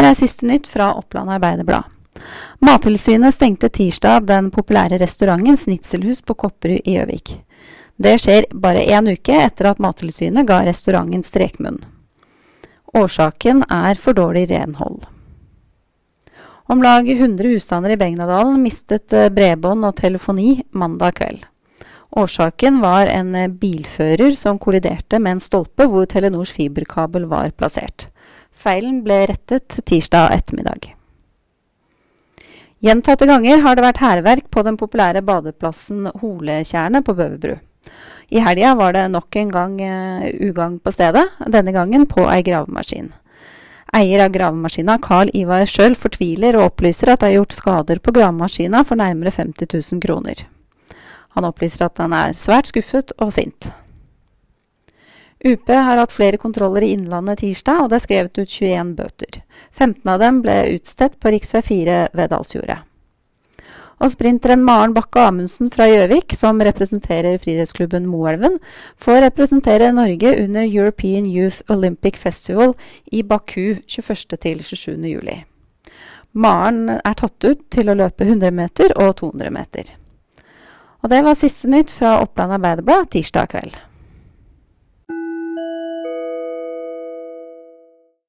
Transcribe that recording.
Her er siste nytt fra Oppland Arbeiderblad. Mattilsynet stengte tirsdag den populære restauranten Snitselhus på Kopperud i Gjøvik. Det skjer bare én uke etter at Mattilsynet ga restauranten strekmunn. Årsaken er for dårlig renhold. Om lag 100 husstander i Begnadalen mistet eh, bredbånd og telefoni mandag kveld. Årsaken var en eh, bilfører som kolliderte med en stolpe hvor Telenors fiberkabel var plassert. Feilen ble rettet tirsdag ettermiddag. Gjentatte ganger har det vært hærverk på den populære badeplassen Holetjernet på Bøverbru. I helga var det nok en gang uh, ugagn på stedet, denne gangen på ei gravemaskin. Eier av gravemaskina, Carl Ivar Schjøll, fortviler og opplyser at det er gjort skader på gravemaskina for nærmere 50 000 kroner. Han opplyser at han er svært skuffet og sint. UP har hatt flere kontroller i Innlandet tirsdag, og det er skrevet ut 21 bøter. 15 av dem ble utstedt på rv. 4 ved Dalsjordet. Og sprinteren Maren Bakke Amundsen fra Gjøvik, som representerer friidrettsklubben Moelven, får representere Norge under European Youth Olympic Festival i Baku 21.-27. juli. Maren er tatt ut til å løpe 100 meter og 200 meter. Og det var siste nytt fra Oppland Arbeiderblad tirsdag kveld.